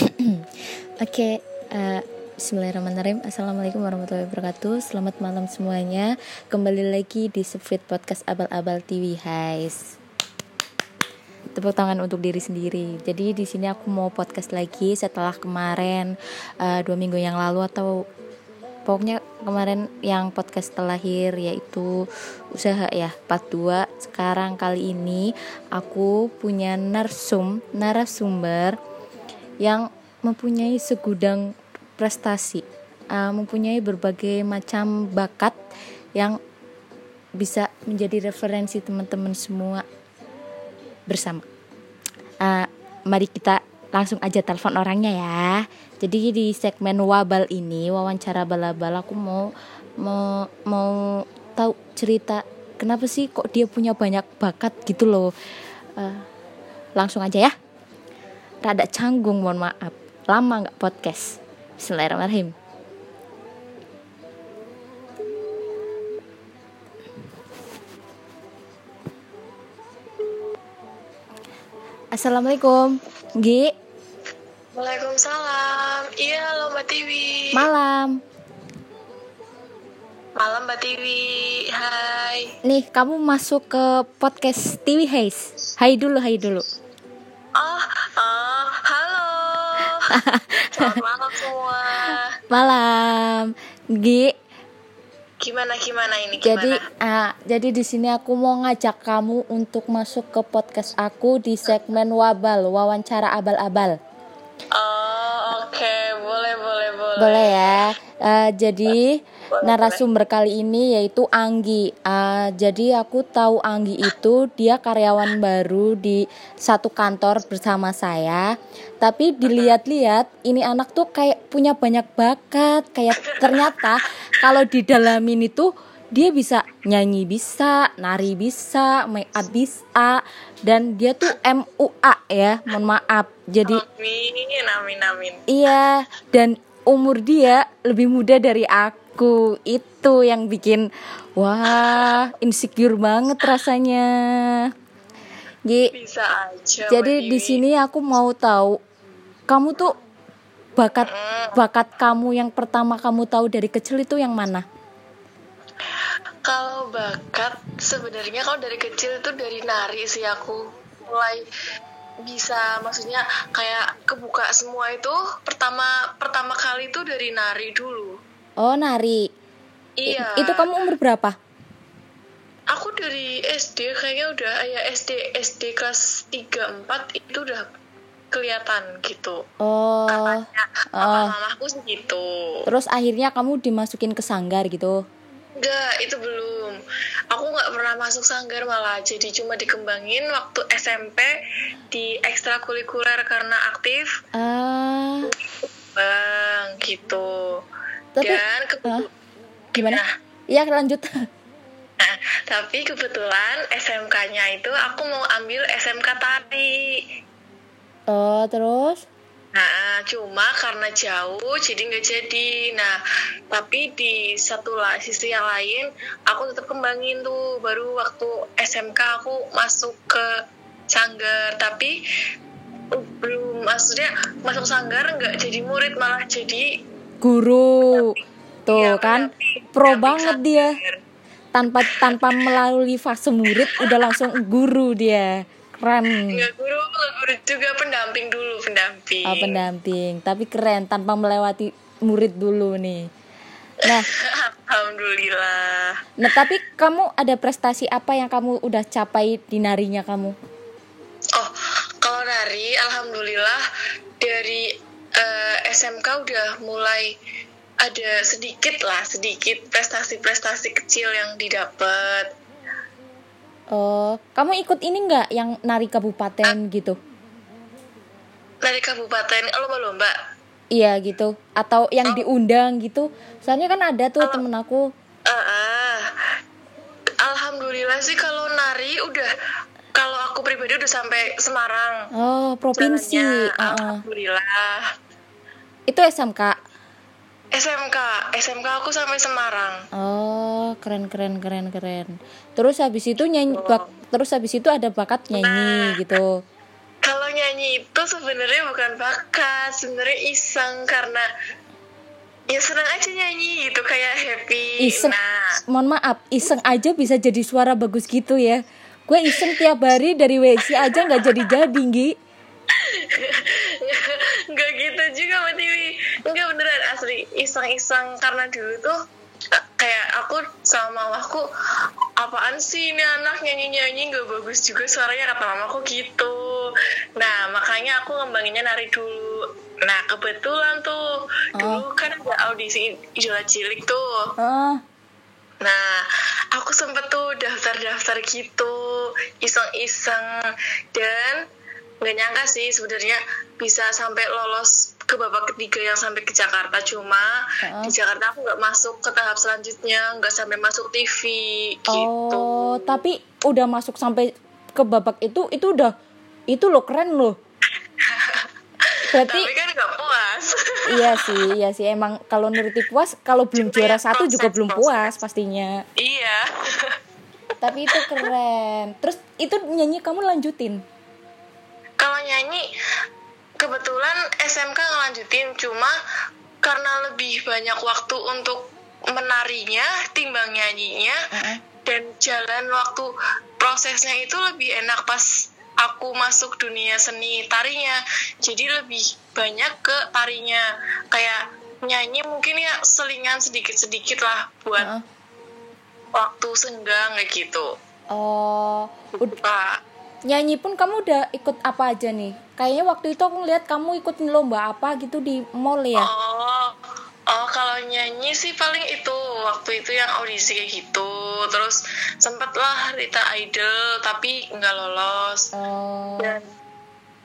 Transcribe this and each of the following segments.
Oke, uh, Bismillahirrahmanirrahim. Assalamualaikum warahmatullahi wabarakatuh. Selamat malam semuanya. Kembali lagi di Sefrit Podcast Abal-Abal TV Guys. Tepuk tangan untuk diri sendiri. Jadi di sini aku mau podcast lagi Setelah kemarin uh, Dua minggu yang lalu atau Pokoknya kemarin yang podcast terlahir Yaitu usaha ya part 2 Sekarang kali ini Aku punya narsum Narasumber Yang mempunyai segudang prestasi, uh, mempunyai berbagai macam bakat yang bisa menjadi referensi teman-teman semua bersama. Uh, mari kita langsung aja telepon orangnya ya. Jadi di segmen wabal ini wawancara bala-bala aku mau mau mau tahu cerita kenapa sih kok dia punya banyak bakat gitu loh. Uh, langsung aja ya. Rada canggung mohon maaf. Lama nggak podcast. Bismillahirrahmanirrahim. Assalamualaikum. Gi? Waalaikumsalam. Iya halo Mbak Tiwi. Malam. Malam Mbak Tiwi. Hai. Nih kamu masuk ke podcast Tiwi Haze. Hai dulu hai dulu Oh, oh halo Selamat malam semua. Malam, Gi. Gimana gimana ini? Gimana? Jadi, uh, jadi di sini aku mau ngajak kamu untuk masuk ke podcast aku di segmen wabal, wawancara abal-abal. Oh, boleh ya. Uh, jadi narasumber kali ini yaitu Anggi. Uh, jadi aku tahu Anggi itu dia karyawan baru di satu kantor bersama saya. Tapi dilihat-lihat ini anak tuh kayak punya banyak bakat. Kayak ternyata kalau di dalam ini tuh dia bisa nyanyi bisa, nari bisa, make up bisa, dan dia tuh MUA ya, mohon maaf. Jadi amin, amin, amin. Iya, dan umur dia lebih muda dari aku. Itu yang bikin wah insecure banget rasanya. G bisa aja jadi di sini aku mau tahu kamu tuh bakat bakat kamu yang pertama kamu tahu dari kecil itu yang mana? Kalau bakat sebenarnya kalau dari kecil itu dari nari sih aku. Mulai bisa maksudnya kayak kebuka semua itu pertama pertama kali itu dari nari dulu Oh, nari. Iya. I, itu kamu umur berapa? Aku dari SD kayaknya udah ya SD SD kelas 3 4 itu udah kelihatan gitu. Oh. Katanya oh. mamaku segitu. Terus akhirnya kamu dimasukin ke sanggar gitu? Enggak, itu belum. Aku nggak pernah masuk sanggar malah. Jadi cuma dikembangin waktu SMP di ekstrakurikuler karena aktif. Ah. Bang, gitu tapi dan uh, gimana iya lanjut nah, tapi kebetulan SMK-nya itu aku mau ambil SMK tari oh terus Nah, cuma karena jauh jadi nggak jadi. Nah, tapi di satu lah, sisi yang lain, aku tetap kembangin tuh. Baru waktu SMK aku masuk ke sanggar, tapi belum maksudnya masuk sanggar nggak jadi murid malah jadi guru. tuh ya, kan? pro banget dia. Tanpa tanpa melalui fase murid udah langsung guru dia. Keren. Enggak guru guru juga pendamping dulu pendamping. Oh, pendamping. Tapi keren tanpa melewati murid dulu nih nah alhamdulillah nah tapi kamu ada prestasi apa yang kamu udah capai di narinya kamu oh kalau nari alhamdulillah dari uh, eh, SMK udah mulai ada sedikit lah sedikit prestasi-prestasi kecil yang didapat. Oh, kamu ikut ini nggak yang nari kabupaten ah, gitu? Nari kabupaten lomba-lomba? Iya gitu, atau yang oh. diundang gitu. Soalnya kan ada tuh oh. temen aku. Uh, uh. Alhamdulillah sih kalau nari udah kalau aku pribadi udah sampai Semarang. Oh, provinsi. Uh -uh. Alhamdulillah. Itu SMK. SMK, SMK aku sampai Semarang. Oh, keren keren keren keren. Terus habis itu nyanyi oh. bak, terus habis itu ada bakat nyanyi nah, gitu. Kalau nyanyi itu sebenarnya bukan bakat sebenarnya iseng karena ya senang aja nyanyi gitu kayak happy Iseng. nah Mohon maaf, iseng aja bisa jadi suara bagus gitu ya. Gue iseng tiap hari dari WC aja nggak jadi-jadi, Gi. nggak gitu juga Mbak Tiwi nggak beneran asli iseng-iseng karena dulu tuh kayak aku sama mamaku apaan sih ini anak nyanyi-nyanyi nggak bagus juga suaranya kata mamaku gitu. Nah makanya aku ngembanginnya nari dulu. Nah kebetulan tuh dulu kan ada audisi idola cilik tuh. Ah, Nah, aku sempet tuh daftar-daftar gitu, iseng-iseng. Dan nggak nyangka sih sebenarnya bisa sampai lolos ke babak ketiga yang sampai ke Jakarta cuma Heeh. di Jakarta aku nggak masuk ke tahap selanjutnya nggak sampai masuk TV gitu oh, tapi udah masuk sampai ke babak itu, itu udah itu loh keren loh. Berarti tapi kan nggak puas iya sih, iya sih emang kalau nuruti puas, kalau belum Cuma juara ya satu juga belum proses. puas pastinya. iya Tapi itu keren. Terus itu nyanyi kamu lanjutin. kalau nyanyi kebetulan SMK ngelanjutin cuma karena lebih banyak waktu untuk menarinya timbang nyanyinya Heeh. dan jalan waktu prosesnya itu lebih enak pas aku masuk dunia seni tarinya jadi lebih banyak ke tarinya kayak nyanyi mungkin ya selingan sedikit-sedikit lah buat Heeh. waktu senggang kayak gitu Oh, ud- Pak nyanyi pun kamu udah ikut apa aja nih? Kayaknya waktu itu aku ngeliat kamu ikut lomba apa gitu di mall ya? Oh, oh kalau nyanyi sih paling itu waktu itu yang audisi kayak gitu. Terus sempet lah Rita Idol tapi nggak lolos. Oh, Dan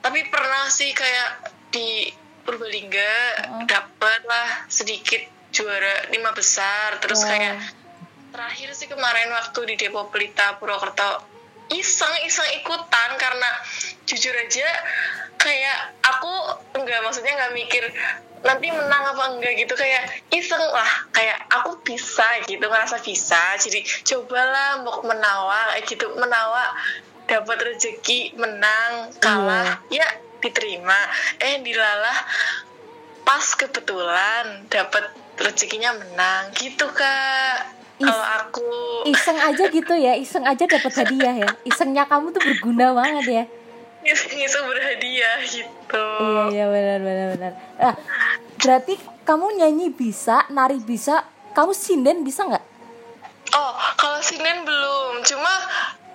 tapi pernah sih kayak di Purbalingga Oh. dapet lah sedikit juara lima besar. Terus Wow. kayak terakhir sih kemarin waktu di Depo Pelita Purwokerto iseng iseng ikutan karena jujur aja kayak aku nggak maksudnya nggak mikir nanti menang apa enggak gitu kayak iseng lah kayak aku bisa gitu ngerasa bisa. Jadi cobalah mau menawa kayak gitu menawa dapat rezeki menang kalah ya diterima. Eh dilalah pas kebetulan dapat rezekinya menang gitu kak kalau aku iseng aja gitu ya, iseng aja dapat hadiah ya. Isengnya kamu tuh berguna banget ya. ngisi berhadiah gitu Iya iya benar benar benar. Nah, berarti kamu nyanyi bisa, nari bisa, kamu sinden bisa nggak? oh kalau sinen belum cuma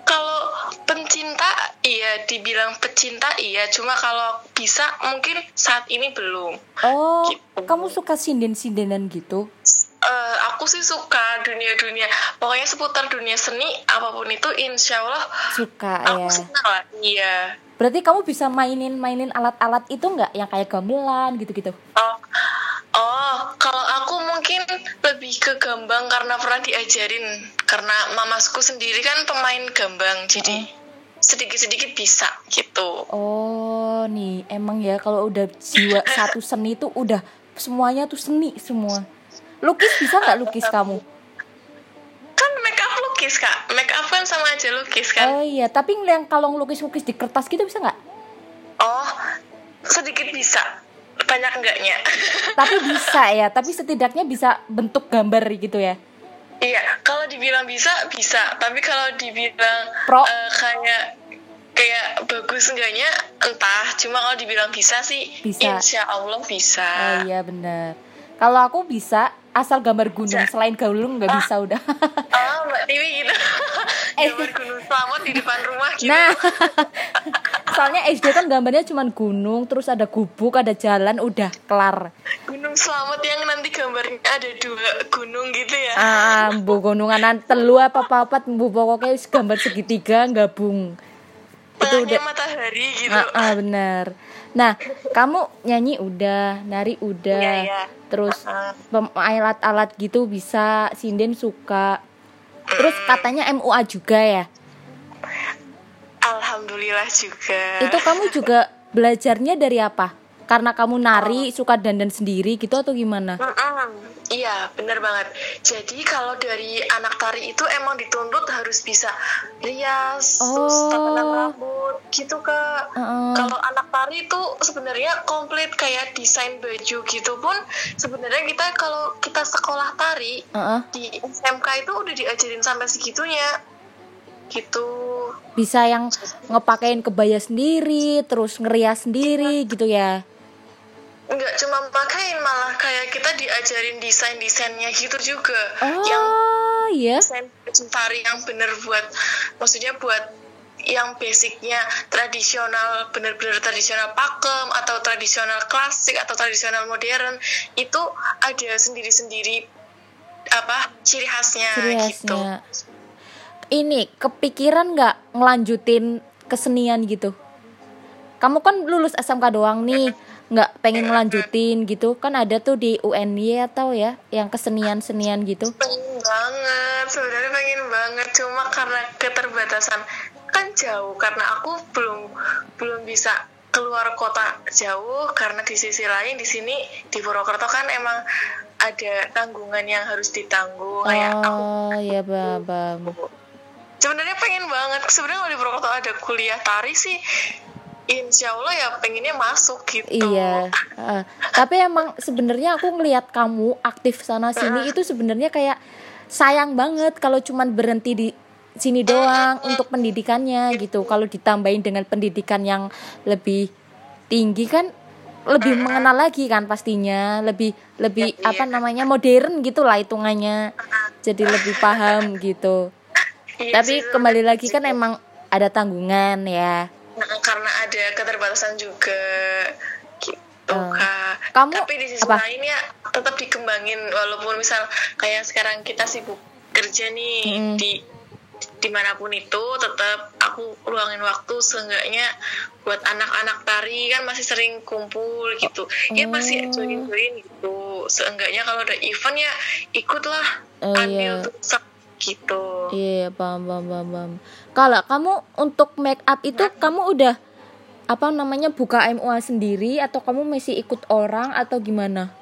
kalau pencinta iya dibilang pecinta iya cuma kalau bisa mungkin saat ini belum Oh, Gitu. kamu suka sinden sindenan gitu? Eh, aku sih suka dunia-dunia pokoknya seputar dunia seni apa pun itu insya Allah Suka aku ya. senang lah iya Berarti kamu bisa mainin mainin alat-alat itu nggak? Yang kayak gamelan gitu-gitu? Oh, oh, kalau aku mungkin lebih ke gambang karena pernah diajarin. Karena mamasku sendiri kan pemain gambang, jadi sedikit-sedikit bisa gitu. Oh, nih emang ya kalau udah jiwa satu seni itu udah semuanya tuh seni semua. Lukis bisa nggak lukis kamu? Kan make up lukis kak, make up kan sama aja lukis kan. Oh iya, tapi yang kalau lukis-lukis di kertas gitu bisa nggak? Oh, sedikit bisa, banyak enggaknya. Tapi bisa ya, tapi setidaknya bisa bentuk gambar gitu ya. iya, kalau dibilang bisa bisa, tapi kalau dibilang Pro. eh, kayak kayak bagus enggaknya entah. Cuma kalau dibilang bisa sih, Bisa. insya Allah bisa. Oh iya bener. Kalau aku bisa asal gambar gunung, selain gunung nggak bisa udah. Oh, Mbak Tiwi gitu. Eh. Gambar gunung selamat di depan rumah gitu. Nah, soalnya SD kan gambarnya cuma gunung, terus ada gubuk, ada jalan, udah kelar. Gunung selamat yang nanti gambarnya ada dua gunung gitu ya. Ah, bu gunungan telu apa papat bu pokoknya gambar segitiga gabung. Itu Tengahnya udah matahari gitu. ah, ah, benar. Nah, kamu nyanyi udah, nari udah, Iya, iya. terus alat-alat gitu bisa, sinden suka. Terus katanya MUA juga ya. Alhamdulillah juga. Itu kamu juga belajarnya dari apa? Karena kamu nari suka dandan sendiri gitu atau gimana? Mm-mm. Iya, bener banget. Jadi kalau dari anak tari itu emang dituntut harus bisa rias, terus Oh. tatanan rambut, gitu kak. Heeh. Kalau anak tari itu sebenarnya komplit kayak desain baju gitu pun sebenarnya kita kalau kita sekolah tari Heeh. di SMK itu udah diajarin sampai segitunya, gitu. Bisa yang ngepakein kebaya sendiri, terus ngerias sendiri gitu ya. Nggak cuma pakein malah kayak kita diajarin desain desainnya gitu juga. Yang Oh, iya. desain tari yang bener buat maksudnya buat yang basicnya tradisional bener-bener tradisional pakem atau tradisional klasik atau tradisional modern itu ada sendiri-sendiri apa ciri khasnya, Ciri gitu khasnya. Ini kepikiran nggak ngelanjutin kesenian gitu? Kamu kan lulus SMK doang nih, nggak pengen ngelanjutin gitu? Kan ada tuh di UNY atau ya, yang kesenian-senian gitu. pengen banget sebenarnya pengen banget cuma karena keterbatasan kan jauh karena aku belum belum bisa keluar kota jauh karena di sisi lain di sini di Purwokerto kan emang ada tanggungan yang harus ditanggung kayak aku Oh, bang, bang. sebenarnya pengen banget sebenarnya kalau di Purwokerto ada kuliah tari sih insya Allah ya pengennya masuk gitu Iya. uh, tapi emang sebenarnya aku ngelihat kamu aktif sana sini itu sebenarnya kayak sayang banget kalau cuman berhenti di sini doang untuk pendidikannya gitu. Kalau ditambahin dengan pendidikan yang lebih tinggi kan lebih mengenal lagi kan pastinya, lebih lebih Iya, apa namanya modern gitulah hitungannya. Jadi lebih paham gitu. Iya Tapi kembali lagi kan emang ada tanggungan ya. Nah, karena ada keterbatasan juga gitu Oh. kak Kamu tapi di sisi apa? lain ya tetap dikembangin walaupun misal kayak sekarang kita sibuk kerja nih Mm-mm. di di mana pun itu tetap aku luangin waktu seenggaknya buat anak-anak tari kan masih sering kumpul gitu ya masih Oh. join join gitu seenggaknya kalau ada event ya ikutlah Oh, andil iya. tuh gitu Iya, paham, paham, paham, paham. Kalau kamu untuk make up itu kamu udah apa namanya buka MUA sendiri atau kamu masih ikut orang atau gimana?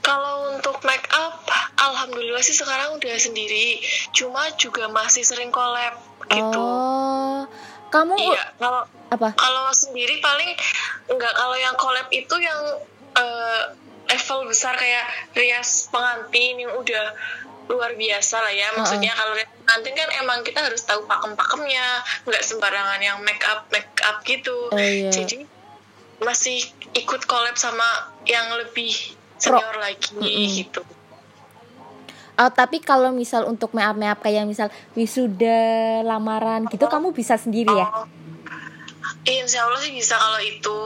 Kalau untuk make up, alhamdulillah sih sekarang udah sendiri. Cuma juga masih sering collab gitu. Oh, kamu Iya, kalau apa? kalau sendiri paling enggak kalau yang collab itu yang eh, level besar kayak rias pengantin yang udah luar biasa lah ya. Maksudnya kalau rias pengantin kan emang kita harus tahu pakem-pakemnya, nggak sembarangan yang make up make up gitu. Oh, iya. Jadi masih ikut collab sama yang lebih senior lagi Mm-mm. gitu. Oh, tapi kalau misal untuk make up make up kayak misal wisuda, lamaran gitu kamu bisa sendiri ya? Oh, insya Allah sih bisa kalau itu.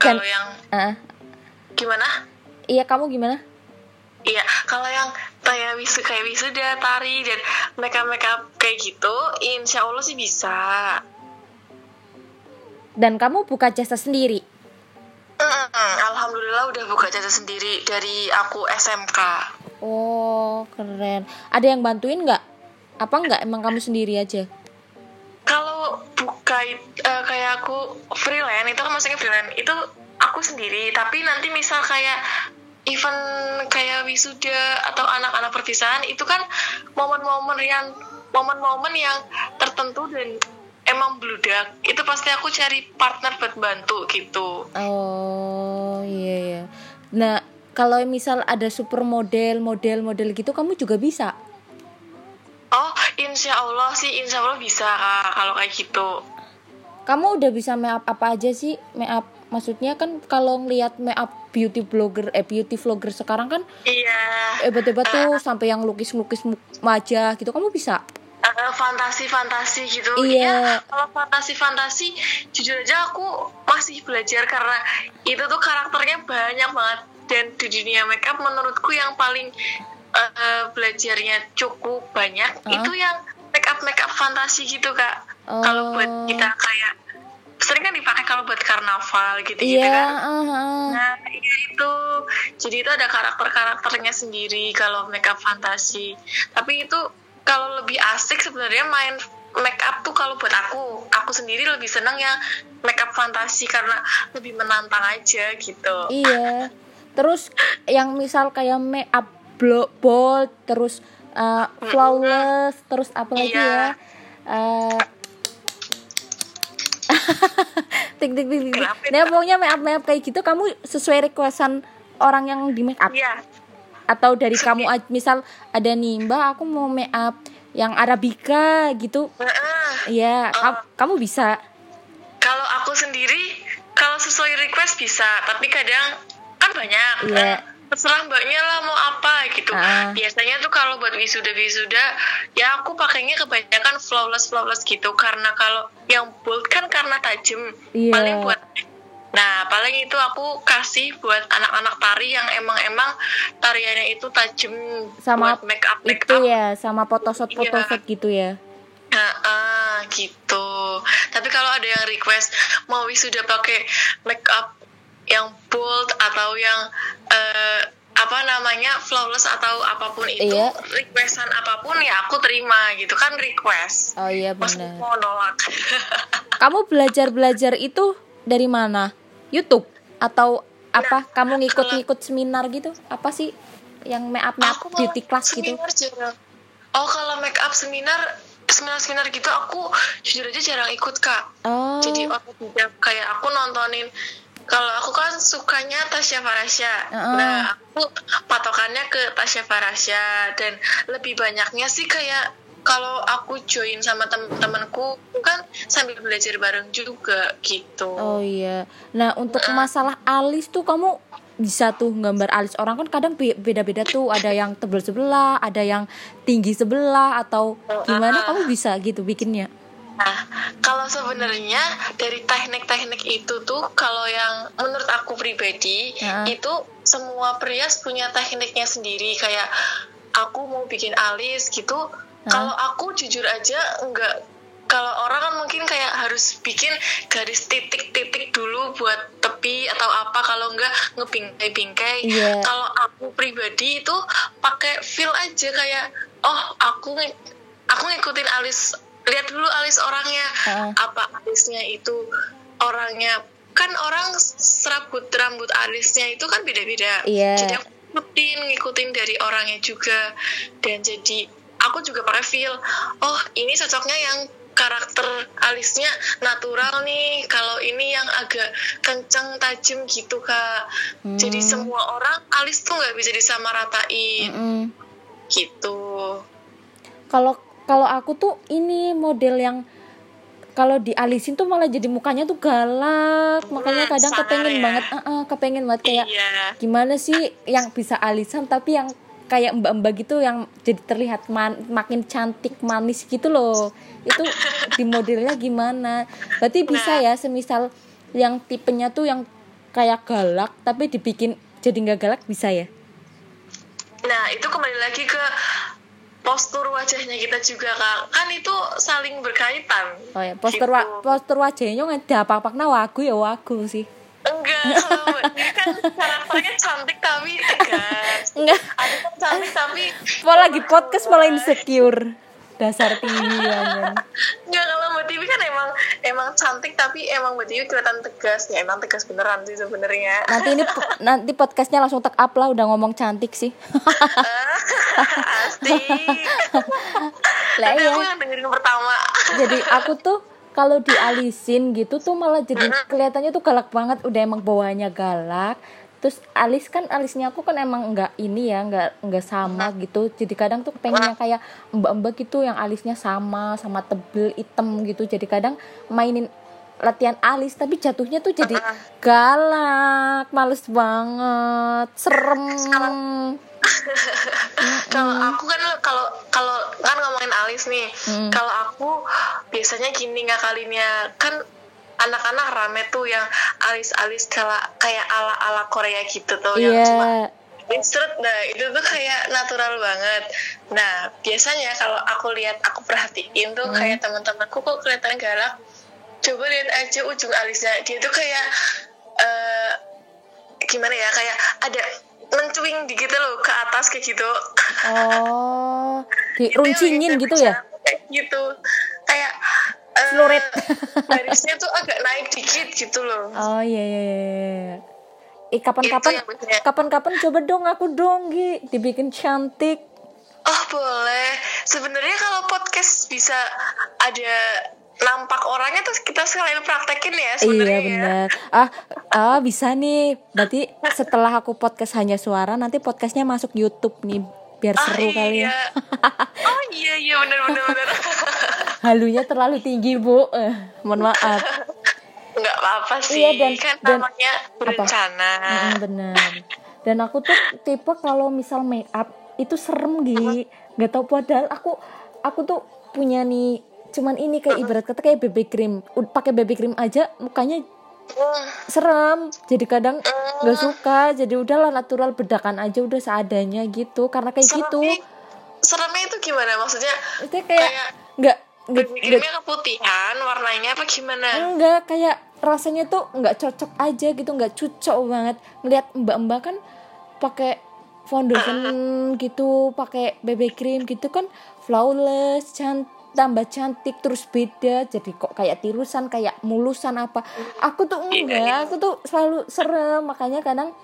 Kalau yang Ah, gimana? iya kamu gimana? Iya, kalau yang kayak wisu kayak wisuda, tari dan makeup makeup kayak gitu, insya Allah sih bisa. Dan kamu buka jasa sendiri? Mm-mm, Alhamdulillah udah buka jasa sendiri dari aku SMK. Oh, keren. Ada yang bantuin nggak? Apa nggak emang kamu sendiri aja? Kalau buka eh, kayak aku freelance itu kan maksudnya freelance itu aku sendiri. Tapi nanti misal kayak event kayak wisuda atau anak-anak perpisahan itu kan momen-momen yang momen-momen yang tertentu dan emang bludak itu pasti aku cari partner buat bantu gitu. Oh iya ya. Nah kalau misal ada supermodel, model-model gitu kamu juga bisa. Oh, insya Allah sih, insya Allah bisa kak kalau kayak gitu. Kamu udah bisa make up apa aja sih? Make up maksudnya kan kalau ngelihat make up beauty blogger eh beauty vlogger sekarang kan Iya. hebat-hebat tuh sampai yang lukis-lukis wajah gitu. Kamu bisa? Eh, fantasi-fantasi gitu. Iya. Ya, kalau fantasi-fantasi, jujur aja aku masih belajar karena itu tuh karakternya banyak banget dan di dunia makeup menurutku yang paling eh, belajarnya cukup banyak Hah? itu yang makeup makeup fantasi gitu kak. Oh. Kalau buat kita kayak sering kan dipakai kalau buat karnaval gitu-gitu Iya. kan. ah, ah. Nah, iya itu. Jadi itu ada karakter-karakternya sendiri kalau makeup fantasi. Tapi itu kalau lebih asik sebenarnya main make up tuh kalau buat aku aku sendiri lebih seneng yang make up fantasi karena lebih menantang aja gitu iya terus yang misal kayak make up bold terus uh, flawless terus apa lagi Iya. ya Uh, tik tik tik tik nah pokoknya make up make up kayak gitu kamu sesuai requestan orang yang di make up? Iya. Atau dari kamu aj- misal ada nih mbak aku mau make up yang arabica gitu? Heeh. ya ka- kamu bisa? Kalau aku sendiri kalau sesuai request bisa tapi kadang kan banyak Iya. Eh, terserah mbaknya lah mau apa gitu Ah. biasanya tuh kalau buat wisuda wisuda ya aku pakainya kebanyakan flawless flawless gitu karena kalau yang bold kan karena tajam Iya. paling buat nah paling itu aku kasih buat anak-anak tari yang emang-emang tariannya itu tajam sama buat make up make itu up ya sama photoshoot photoshoot gitu ya Nah, ah, gitu. Tapi kalau ada yang request mau wisuda pakai make up yang bold atau yang eh, apa namanya flawless atau apa pun itu, Iya. requestan apa pun ya aku terima gitu kan request. oh iya benar mau nolak. kamu belajar belajar itu dari mana YouTube atau apa kamu ngikut-ngikut seminar gitu apa sih yang make up make up beauty class gitu jarang. Oh kalau make up seminar seminar-seminar gitu aku jujur aja jarang ikut kak. oh jadi otodidak kayak aku nontonin kalau aku kan sukanya Tasya Farasya. Heeh. nah aku patokannya ke Tasya Farasya dan lebih banyaknya sih kayak kalau aku join sama temen-temenku kan sambil belajar bareng juga gitu. Oh iya. Nah untuk masalah alis tuh kamu bisa tuh gambar alis orang kan kadang be- beda-beda tuh. Ada yang tebel sebelah ada yang tinggi sebelah atau gimana? kamu bisa gitu bikinnya? Nah, kalau sebenarnya dari teknik-teknik itu tuh kalau yang menurut aku pribadi itu semua perias punya tekniknya sendiri kayak aku mau bikin alis gitu. Kalau aku jujur aja enggak kalau orang kan mungkin kayak harus bikin garis titik-titik dulu buat tepi atau apa kalau enggak ngebingkai-bingkai. Iya. Kalau aku pribadi itu pakai feel aja kayak oh aku aku ngikutin alis lihat dulu alis orangnya Heeh. apa alisnya itu orangnya kan orang serabut rambut alisnya itu kan beda-beda Iya. jadi aku ngikutin ngikutin dari orangnya juga dan jadi aku juga pakai feel oh ini cocoknya yang karakter alisnya natural nih kalau ini yang agak kenceng tajam gitu kak jadi Hmm. semua orang alis tuh nggak bisa disamaratain Mm-mm. gitu kalau kalau aku tuh ini model yang kalau dialisin tuh malah jadi mukanya tuh galak. Makanya kadang sangar kepengen ya. banget ah, ah, kepengen banget kayak iya. gimana sih yang bisa alisan tapi yang kayak mbak-mbak gitu yang jadi terlihat man- makin cantik manis gitu loh. Itu di modelnya gimana? Berarti bisa ya semisal yang tipenya tuh yang kayak galak tapi dibikin jadi nggak galak bisa ya? Nah, itu kembali lagi ke postur wajahnya kita juga, Kak. Kan itu saling berkaitan. oh ya postur wa- Gitu. postur wajahnya nggak apa apa wagu ya wagu sih Enggak, ini kan karakternya cantik tapi tegas. enggak Ada kan cantik tapi mau lagi podcast malah insecure dasar tinggi ya enggak kalau Mbak Tiwi kan emang emang cantik tapi emang Mbak Tiwi kelihatan tegas. Ya emang tegas beneran sih sebenarnya. nanti ini nanti podcastnya langsung tak up lah udah ngomong cantik sih Asik. lah Tapi iya aku yang dengerin pertama. jadi aku tuh kalau dialisin gitu tuh malah jadi kelihatannya tuh galak banget udah emang bawahnya galak terus alis kan alisnya aku kan emang nggak ini ya nggak nggak sama gitu. Jadi kadang tuh pengennya kayak mbak-mbak gitu yang alisnya sama sama tebel hitam gitu. Jadi kadang mainin latihan alis tapi jatuhnya tuh jadi galak males banget serem. Kalau aku kan kalau kalau kan ngomongin alis nih. Hmm. Kalau aku biasanya gini ngakalinnya. Kan anak-anak rame tuh yang alis-alis kayak ala-ala Korea gitu tuh yang cuma iya insert nah itu tuh kayak natural banget. Nah, biasanya kalau aku lihat aku perhatiin tuh kayak teman-temanku kok kelihatan galak. Coba lihat aja ujung alisnya. Dia tuh kayak eh gimana ya? Kayak ada mencuing dikit loh ke atas kayak gitu. oh yang diruncingin gitu ya kayak gitu kayak Slurit. barisnya tuh agak naik dikit gitu loh oh iya iya iya. Eh kapan-kapan kapan-kapan coba dong aku dong Gi dibikin cantik. oh boleh sebenarnya kalau podcast bisa ada nampak orangnya terus kita sekalian praktekin ya sebenarnya Iya ya. benar. Ah, ah bisa nih. Berarti setelah aku podcast hanya suara, nanti podcastnya masuk YouTube nih, biar Ah, seru kali ya. iya. oh iya iya benar benar benar Halunya terlalu tinggi bu. Eh, mohon maaf. nggak apa-apa sih Iya, dan- kan dan- namanya berencana Mm, benar. Dan aku tuh tipe kalau misal make up itu serem Gi. Gak tau padahal aku aku tuh punya nih cuman ini kayak ibarat kata kayak BB cream. Pakai BB cream aja mukanya Hmm, serem. Jadi kadang nggak suka. Jadi udahlah natural bedakan aja udah seadanya gitu. Karena kayak gitu. Seremnya, itu gimana? Maksudnya itu kayak nggak nggak keputihan warnanya apa gimana? Enggak kayak rasanya tuh nggak cocok aja gitu. Nggak cocok banget. Ngeliat mbak-mbak kan pakai foundation gitu pakai BB cream gitu kan flawless cantik tambah cantik terus beda. Jadi kok kayak tirusan kayak mulusan apa. Aku tuh enggak aku tuh selalu serem. Makanya kadang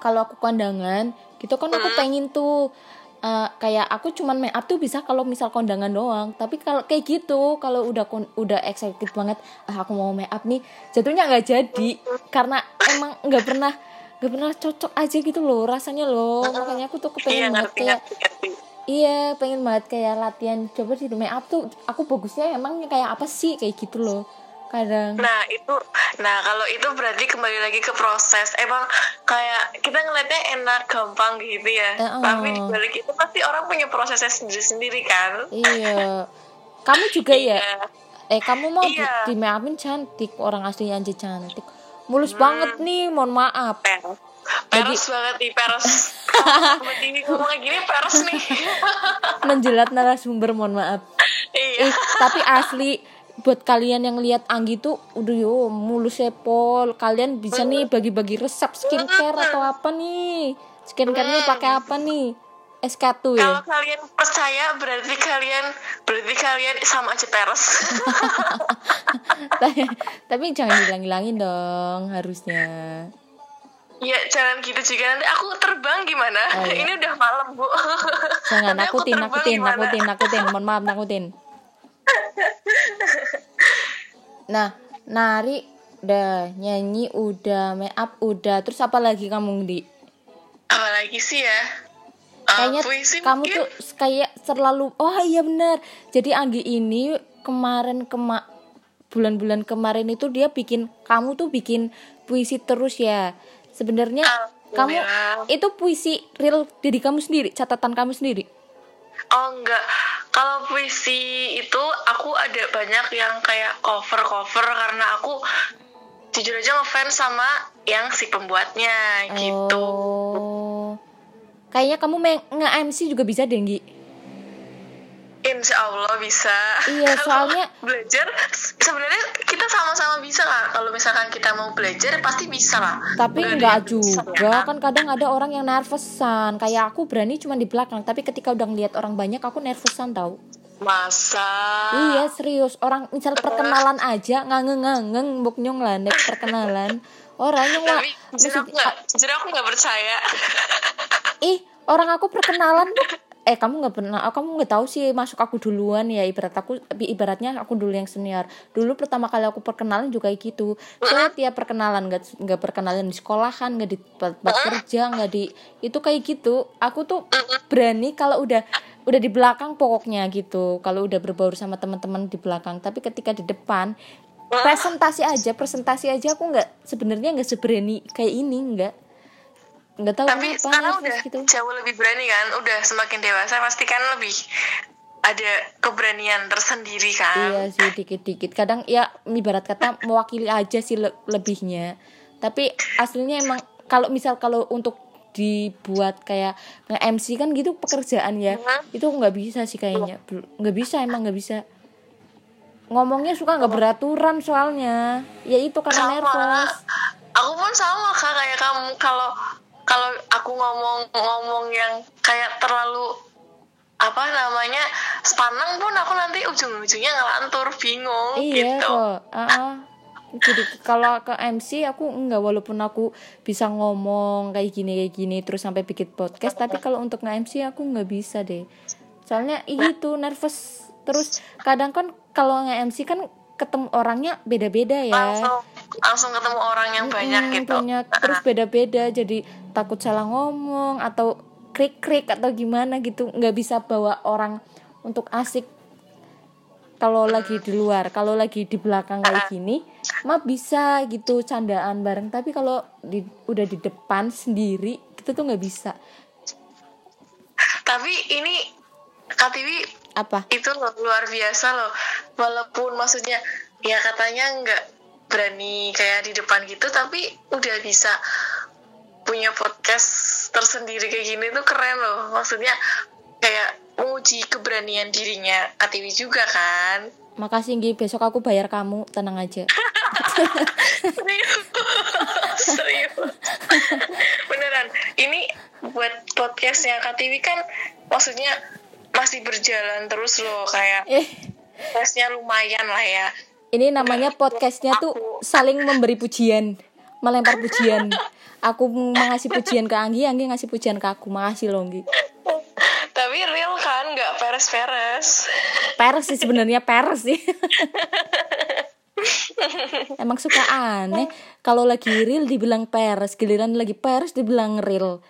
kalau aku kondangan gitu kan aku pengen tuh eh, kayak aku cuman make up tuh bisa kalau misal kondangan doang. Tapi kalau kayak gitu kalau udah udah excited banget ah, aku mau make up nih jatuhnya nggak jadi. Karena emang nggak pernah nggak pernah cocok aja gitu loh rasanya loh. Makanya aku tuh iya kepengen banget ngerti kayak ngerti ngerti iya pengen banget kayak latihan coba di make up tuh aku bagusnya emang kayak apa sih kayak gitu loh kadang Nah itu, nah kalau itu berarti kembali lagi ke proses. Emang kayak kita ngeliatnya enak, gampang gitu ya. Eh, oh. Tapi di balik itu pasti orang punya prosesnya sendiri-sendiri kan. iya kamu juga ya Iya. eh kamu mau di, Iya. di make upin cantik orang asli anjir cantik mulus banget nih mohon maaf Peres. Peres banget nih, peres. Kalau ini ngomong gini peres nih. menjelat narasumber mohon maaf. Iya. eh tapi asli buat kalian yang lihat Anggi tuh udah yo mulus sepol kalian bisa nih bagi-bagi resep skincare atau apa nih? Skincare-nya pakai apa nih? SK2 ya? Kalau kalian percaya berarti kalian berarti kalian sama aja peres. tapi, tapi jangan hilang-hilangin dong harusnya Ya jangan gitu juga nanti aku terbang gimana? Oh, iya. Ini udah malam bu. jangan Nanti aku nakutin terbang nakutin gimana? nakutin nakutin mohon maaf nakutin nah nari udah nyanyi udah make up udah terus apa lagi kamu di Apalagi sih ya? Uh, kayaknya puisi kamu mungkin. tuh kayak terlalu oh iya benar jadi Anggi ini kemarin kema bulan-bulan kemarin itu dia bikin kamu tuh bikin puisi terus ya sebenarnya kamu Alhamdulillah. itu puisi real diri kamu sendiri catatan kamu sendiri Oh enggak, kalau puisi itu aku ada banyak yang kayak cover-cover karena aku jujur aja ngefans sama yang si pembuatnya gitu. oh kayaknya kamu nge-MC juga bisa deh Nggi Insya Allah bisa. Iya, soalnya- belajar sebenarnya kita sama-sama bisa lah. Kalau misalkan kita mau belajar pasti bisa lah. tapi ada enggak bisa, juga ya. kan kadang ada orang yang nervousan kayak aku berani cuma di belakang tapi ketika udah ngeliat orang banyak aku nervousan tau Masa? Iya serius orang misal perkenalan aja ngangeng-ngangeng mbok nyong lah nek perkenalan orang yang Tapi jujur aku nggak percaya. ih orang aku perkenalan eh kamu nggak pernah oh, kamu nggak tahu sih masuk aku duluan ya ibarat aku ibaratnya aku dulu yang senior. Dulu pertama kali aku perkenalan juga kayak gitu. Saya tiap perkenalan nggak nggak perkenalan di sekolahan nggak di tempat kerja nggak di itu kayak gitu. Aku tuh berani kalau udah udah di belakang pokoknya gitu. Kalau udah berbaur sama teman-teman di belakang. Tapi ketika di depan presentasi aja presentasi aja aku nggak sebenarnya nggak seberani kayak ini nggak nggak tahu Tapi kenapa sekarang udah gitu jauh lebih berani kan, udah semakin dewasa pasti kan lebih ada keberanian tersendiri kan. Iya sih dikit-dikit. Kadang ya ibarat kata mewakili aja sih le- lebihnya. Tapi aslinya emang kalau misal kalau untuk dibuat kayak nge-MC kan gitu pekerjaan ya. Mhm. Itu nggak bisa sih kayaknya. Bel- nggak bisa emang nggak bisa. Ngomongnya suka nggak beraturan soalnya. Ya itu karena Sama. nervous. Aku pun sama kak kayak kamu kalau kalau aku ngomong ngomong yang kayak terlalu apa namanya sepanang pun aku nanti ujung-ujungnya ngelantur bingung iya gitu. kok. Uh-uh. jadi kalau ke MC aku enggak walaupun aku bisa ngomong kayak gini kayak gini terus sampai bikin podcast tapi kalau untuk nge-MC aku nggak bisa deh. Soalnya itu nervous terus. Kadang kan kalau nge-MC kan ketemu orangnya beda-beda ya. Langsung langsung ketemu orang yang banyak Mm, gitu. banyak. Terus beda-beda jadi takut salah ngomong atau krik-krik atau gimana gitu nggak bisa bawa orang untuk asik. Kalau lagi di luar kalau lagi di belakang kayak gini mah bisa gitu candaan bareng. Tapi kalau di, udah di depan sendiri kita tuh nggak bisa. Tapi ini KTV apa? itu loh, luar biasa loh. Walaupun maksudnya ya katanya nggak berani kayak di depan gitu tapi udah bisa punya podcast tersendiri kayak gini tuh keren loh. Maksudnya kayak menguji keberanian dirinya KTV juga kan. Makasih Nggi besok aku bayar kamu. Tenang aja. Serius. Serius. Beneran. Ini buat podcastnya KTV kan maksudnya masih berjalan terus loh kayak eh. podcastnya lumayan lah ya. Ini namanya podcastnya tuh saling memberi pujian melempar pujian aku mengasih pujian ke Anggi Anggi ngasih pujian ke aku. Makasih loh Anggi. Tapi real kan nggak peres-peres. Peres sih sebenarnya peres sih. Emang suka aneh. Kalau lagi real dibilang peres giliran lagi peres dibilang real.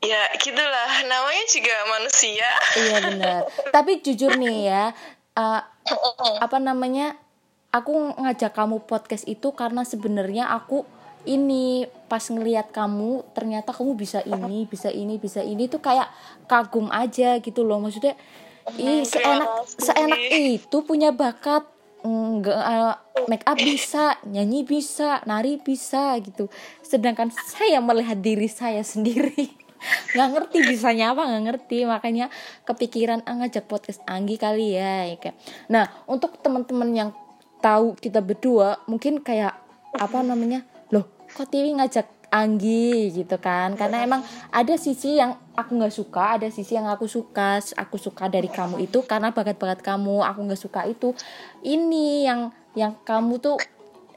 Ya gitulah. Namanya juga manusia. Iya benar. Tapi jujur nih ya uh, apa namanya aku ngajak kamu podcast itu karena sebenarnya aku ini pas ngelihat kamu ternyata kamu bisa ini bisa ini bisa ini tuh kayak kagum aja gitu loh. Maksudnya ih seenak seenak itu punya bakat. Nggak uh, make up bisa nyanyi bisa nari bisa gitu. Sedangkan saya melihat diri saya sendiri nggak ngerti bisanya apa nggak ngerti. Makanya kepikiran ah, ngajak podcast Anggi kali ya ya kayak nah untuk teman-teman yang tahu kita berdua mungkin kayak apa namanya loh kok TV ngajak Anggi gitu kan? Karena emang ada sisi yang aku nggak suka ada sisi yang aku suka aku suka dari kamu itu karena bakat-bakat kamu aku nggak suka itu. Ini yang yang kamu tuh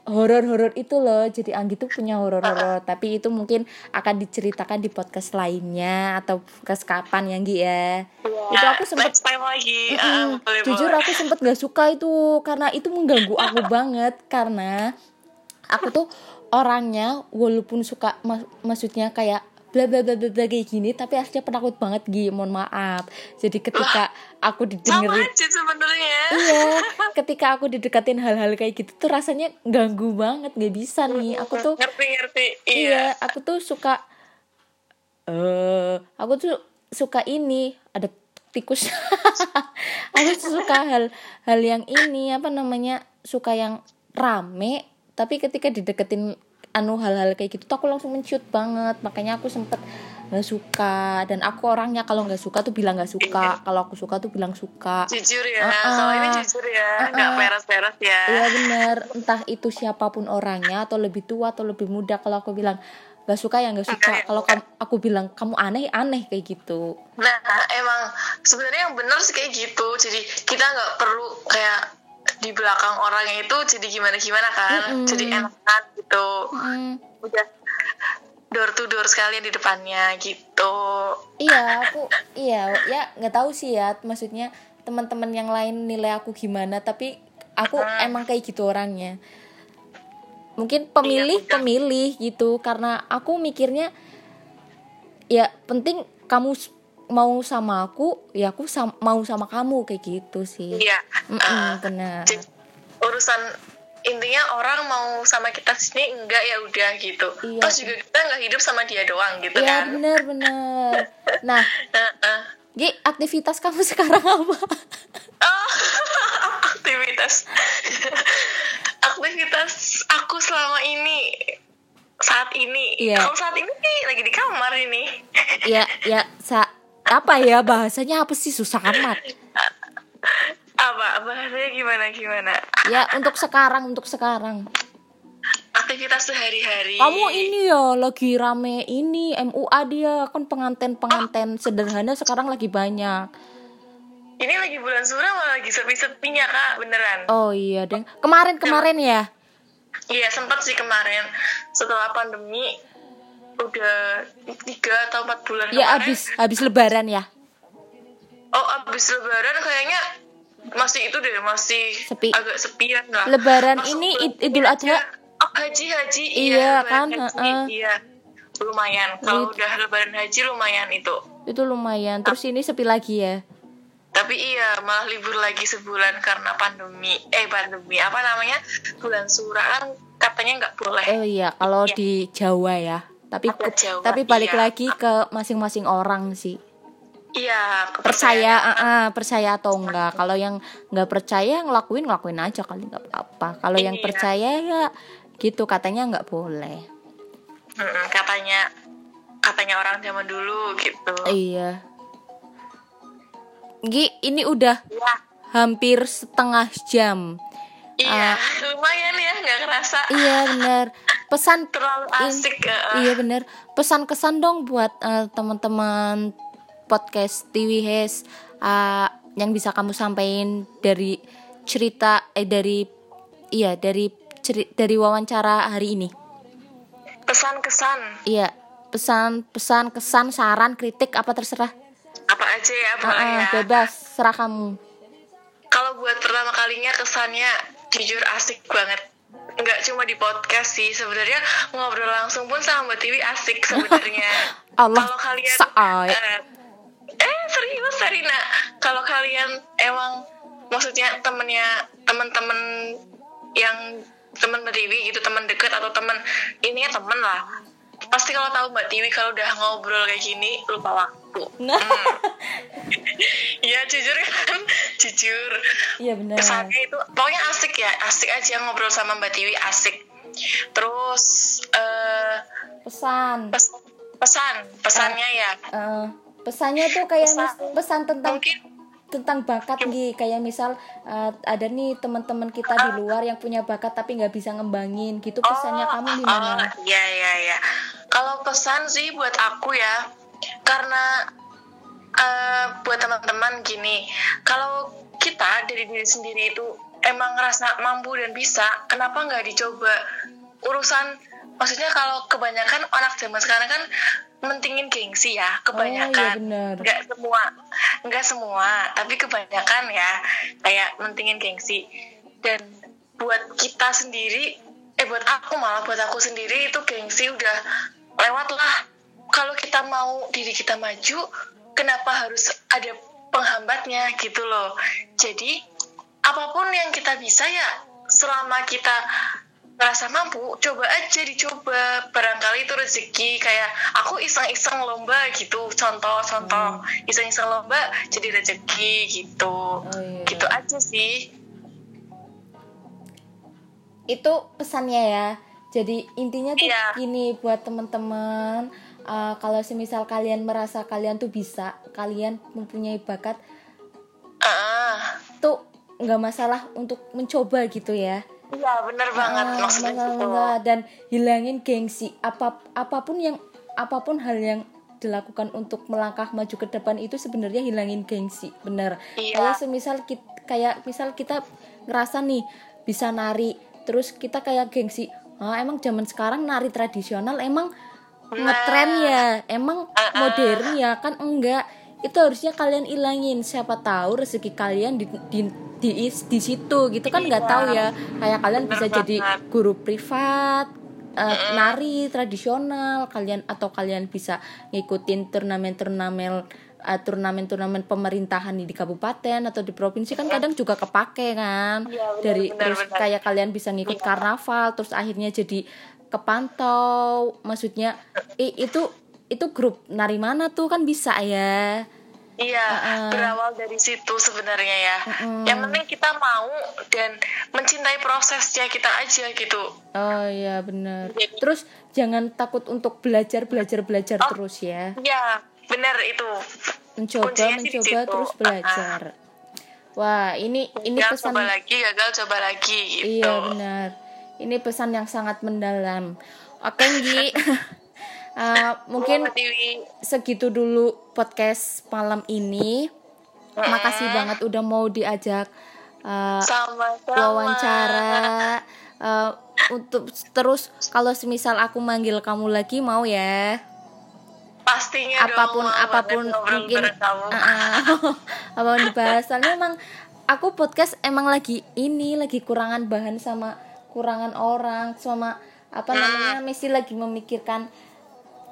horor-horor itu loh. Jadi Anggi tuh punya horor-horor. Tapi itu mungkin akan diceritakan di podcast lainnya atau podcast kapan ya Anggi ya? Itu aku sempet lagi. Ah, jujur aku sempet gak suka itu. Karena itu mengganggu aku banget. Karena aku tuh orangnya walaupun suka mak- maksudnya kayak bla bla bla bla kayak gini tapi aslinya penakut banget Gi. Mohon maaf. Jadi ketika aku didengerin sebenarnya. Iya ketika aku didekatin hal-hal kayak gitu tuh rasanya ganggu banget nggak bisa nih. Aku tuh ngerti ngerti. Iya. Iya aku tuh suka eh aku tuh suka ini ada tikus. Aku tuh suka hal hal yang ini apa namanya suka yang rame tapi ketika dideketin anu hal-hal kayak gitu tuh aku langsung menciut banget. Makanya aku sempet nggak suka. Dan aku orangnya kalau nggak suka tuh bilang nggak suka. Kalau aku suka tuh bilang suka. Jujur ya. Uh-uh. kalau ini jujur ya. Nggak Uh-uh. peres-peres ya. Iya bener. Entah itu siapa pun orangnya atau lebih tua atau lebih muda kalau aku bilang gak suka ya gak suka. Kalau kamu aku bilang kamu aneh aneh kayak gitu. Nah, emang sebenarnya yang benar sih kayak gitu. Jadi kita nggak perlu kayak di belakang orangnya itu jadi gimana gimana kan. Mm-mm. Jadi enakan gitu. Hmm, Udah door to door sekalian di depannya gitu. iya aku iya ya nggak tahu sih ya maksudnya teman-teman yang lain nilai aku gimana tapi aku emang kayak gitu orangnya mungkin pemilih udah. pemilih gitu karena aku mikirnya ya penting kamu mau sama aku ya aku sam- mau sama kamu kayak gitu sih Iya. Mm-mm, Uh, benar urusan intinya orang mau sama kita sini enggak ya udah gitu. Iya. Terus juga kita nggak hidup sama dia doang gitu ya kan. benar benar nah Heeh. Gi, aktivitas kamu sekarang apa Oh, aktivitas aktivitas aku selama ini saat ini Iya. kalau saat ini lagi di kamar ini ya ya sa apa ya? Bahasanya apa sih? Susah amat. Apa? Bahasanya gimana? Gimana? Ya untuk sekarang untuk sekarang. Aktivitas sehari-hari. Kamu ini ya lagi rame ini MUA dia. Kan penganten penganten sederhana sekarang lagi banyak. Ini lagi bulan suram malah lagi sepi-sepinya kak, beneran. Oh iya, Deng. Kemarin-kemarin ya? Iya sempat sih kemarin. Setelah pandemi udah tiga atau empat bulan Ya kemarin. habis habis lebaran ya. Oh abis lebaran kayaknya masih itu deh masih Sepi. agak sepian lah. Lebaran Masuk ini Idul Adha. Oh haji haji Iya, lebaran kan, haji, heeh. iya lumayan kalau udah lebaran haji lumayan itu Itu lumayan. Terus ini sepi lagi ya. tapi iya malah libur lagi sebulan karena pandemi eh pandemi apa namanya bulan surah kan katanya nggak boleh Oh iya, kalau Iya. di Jawa ya. Tapi Ada Jawa, tapi balik iya. lagi ke masing-masing orang sih. iya Percaya, ah, ah, percaya atau enggak. Kalau yang nggak percaya ngelakuin ngelakuin aja kali nggak apa-apa. Kalau yang Iya. percaya ya gitu katanya nggak boleh. Mm-mm, katanya katanya orang zaman dulu gitu Iya. Gi, ini udah Iya. hampir setengah jam. iya lumayan ya nggak kerasa Iya bener. Pesan terlalu in- asik eh. Iya bener. Pesan kesan dong buat eh, teman-teman podcast TV Hes eh, yang bisa kamu sampaikan dari cerita eh dari iya dari ceri- dari wawancara hari ini. pesan-kesan Iya, pesan pesan kesan saran kritik apa terserah. apa aja ya boleh ah, ya bebas, serah kamu. kalau buat pertama kalinya kesannya jujur asik banget nggak cuma di podcast sih sebenarnya ngobrol langsung pun sama Mbak Tiwi asik sebenarnya Allah, kalau kalian saai. eh, eh serius Sarina kalau kalian emang maksudnya temennya teman-teman yang teman Mbak Tiwi gitu teman dekat atau teman ini ya teman lah pasti kalau tahu Mbak Tiwi kalau udah ngobrol kayak gini lupa waktu Nah. Hmm. Iya jujur kan jujur Iya benar. kesannya itu pokoknya asik ya asik aja ngobrol sama Mbak Tiwi asik terus eh Pesan. pes- pesan pesannya ya Eh, pesannya tuh kayak Pesan. pesan tentang mungkin tentang bakat Gi. kayak misal eh, ada nih teman-teman kita di luar yang punya bakat tapi nggak bisa ngembangin gitu pesannya kamu gimana? Oh, iya iya iya. Kalau pesan sih buat aku ya, karena eh, buat teman-teman gini, kalau kita dari diri sendiri itu emang ngerasa mampu dan bisa, kenapa nggak dicoba urusan? Maksudnya kalau kebanyakan anak zaman sekarang kan mentingin gengsi ya, kebanyakan. benar. Nggak semua, nggak semua, tapi kebanyakan ya kayak mentingin gengsi. Dan buat kita sendiri, eh buat aku malah buat aku sendiri itu gengsi udah lewat lah. Kalau kita mau diri kita maju, kenapa harus ada penghambatnya gitu loh. Jadi apa pun yang kita bisa ya selama kita ngerasa mampu coba aja dicoba barangkali itu rezeki kayak aku iseng-iseng lomba gitu contoh contoh iseng-iseng lomba jadi rezeki gitu iya. gitu aja sih Itu pesannya ya. Jadi intinya tuh Iya. gini buat teman-teman eh, kalau semisal kalian merasa kalian tuh bisa, kalian mempunyai bakat ah tuh nggak masalah untuk mencoba gitu ya. Iya bener banget Ah, maksudnya gitu. nggak. dan hilangin gengsi. Apa apa pun yang apa pun hal yang dilakukan untuk melangkah maju ke depan itu sebenarnya hilangin gengsi bener. Iya. kayak semisal kita kayak misal kita ngerasa nih bisa nari terus kita kayak gengsi ah emang zaman sekarang nari tradisional emang ngetren ya? Emang modern ya? Kan enggak. Itu harusnya kalian ilangin. Siapa tahu rezeki kalian di di di, di situ gitu kan nggak tahu ya. Kayak kalian bisa jadi guru privat eh, nari tradisional kalian atau kalian bisa ngikutin turnamen-turnamen eh, turnamen-turnamen pemerintahan di kabupaten atau di provinsi kan kadang juga kepake kan. Iya, benar, dari benar, terus benar. kayak kalian bisa ngikut karnaval terus akhirnya jadi kepantau. Maksudnya i- itu itu grup nari mana tuh kan bisa ya Iya, Uh-uh. berawal dari situ sebenarnya ya. Mm-mm. Yang penting kita mau dan mencintai prosesnya kita aja gitu. oh iya benar terus jangan takut untuk belajar belajar belajar Oh. terus ya Iya, benar itu. mencoba Kuncinya mencoba terus belajar wah ini ini Gagal pesan coba lagi, gagal coba lagi gitu. iya benar ini pesan yang sangat mendalam oke Nggi Uh, mungkin segitu dulu podcast malam ini. Makasih banget udah mau diajak uh, Sama-sama. wawancara. Uh, untuk terus kalau semisal aku manggil kamu lagi mau ya? Pastinya apa pun dong, apa pun mungkin uh, uh, apa pun dibahas. Soalnya emang aku podcast emang lagi ini lagi kurangan bahan sama kurangan orang sama apa Hmm. namanya Messi lagi memikirkan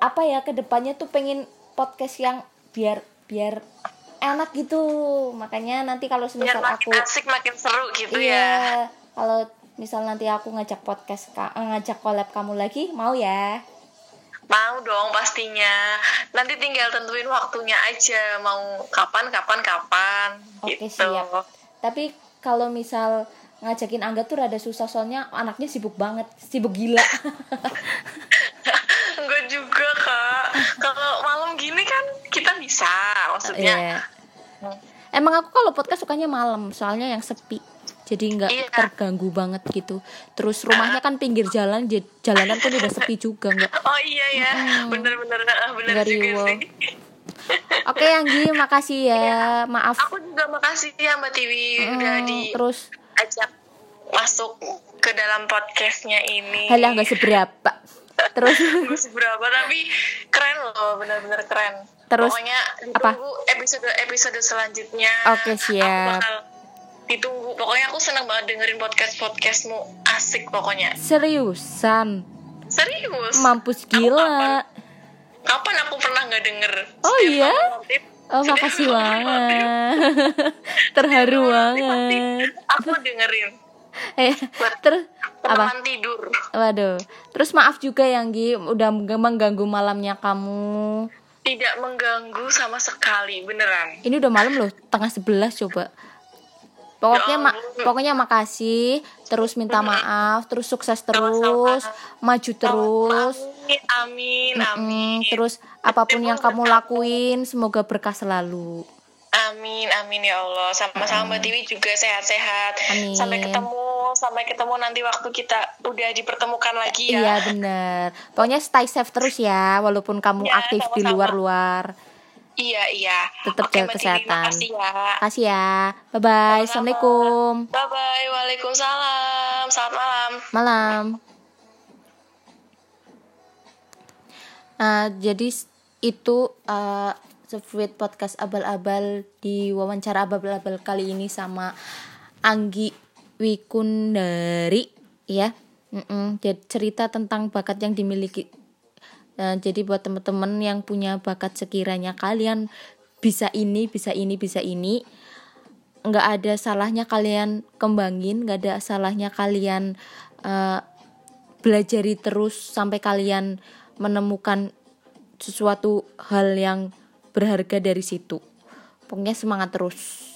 apa ya ke depannya tuh pengen podcast yang biar biar enak gitu makanya nanti kalau Biar semisal makin aku asik, makin seru gitu ya. iya kalau misal nanti aku ngajak podcast eh, ngajak collab kamu lagi mau ya Mau dong pastinya. Nanti tinggal tentuin waktunya aja. Mau kapan, kapan, kapan. Oke, gitu. siap. tapi kalau misal ngajakin Angga tuh rada susah soalnya anaknya sibuk banget sibuk gila Enggak juga kak. Kalau malam gini kan kita bisa. Maksudnya. Iya. emang aku kalau podcast sukanya malam soalnya yang sepi jadi nggak Iya. terganggu banget gitu terus rumahnya kan pinggir jalan jalanan pun udah sepi juga nggak Oh iya ya. Bener-bener. Bener Nggak juga sih. oke Anggi makasih ya maaf Aku juga makasih ya Mbak Tiwi udah Mm, diajak terus masuk ke dalam podcastnya ini. halah nggak seberapa terus seberapa tapi keren loh, bener-bener keren. Terus, pokoknya apa? ditunggu episode episode selanjutnya. Oke, Aku siap. bakal ditunggu. Pokoknya aku seneng banget dengerin podcast podcastmu. Asik pokoknya. seriusan Serius. mampus gila Kapan aku pernah nggak denger? Oh, Setiap iya? Oh setiap makasih banget Terharu banget Aku dengerin. Eh terus apa? Tidur. Waduh Terus maaf juga yang Gi Udah mengganggu malamnya kamu Tidak mengganggu sama sekali, beneran. Ini udah malam loh Tengah sebelas coba Pokoknya ma- ampun. pokoknya makasih terus minta maaf terus sukses terus maju terus Amin, amin, amin. Mm, terus apa pun yang kamu lakuin semoga berkah selalu Amin, amin ya Allah. Sama-sama Mbak Tiwi juga sehat-sehat. Amin. Sampai ketemu, sampai ketemu nanti waktu kita udah dipertemukan lagi ya. Iya bener Pokoknya stay safe terus ya Walaupun kamu Ya, aktif di sama-sama. luar-luar Iya, iya. Tetap jaga kesehatan. Makasih ya. Kasih ya Bye bye Assalamualaikum Bye bye. Waalaikumsalam. Selamat malam. Malam Nah jadi itu uh, Sweet Podcast Abal-Abal di wawancara Abal-Abal kali ini sama Anggi Wikundari ya Mm-mm, jadi cerita tentang bakat yang dimiliki Nah, jadi buat teman-teman yang punya bakat sekiranya kalian bisa ini, bisa ini, bisa ini, nggak ada salahnya kalian kembangin, nggak ada salahnya kalian eh, belajari terus sampai kalian menemukan sesuatu hal yang berharga dari situ. Pokoknya semangat terus.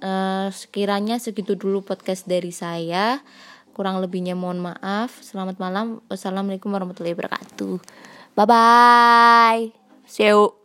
Eh, sekiranya segitu dulu podcast dari saya. Kurang lebihnya mohon maaf. Selamat malam. Wassalamualaikum warahmatullahi wabarakatuh. Bye bye. See you.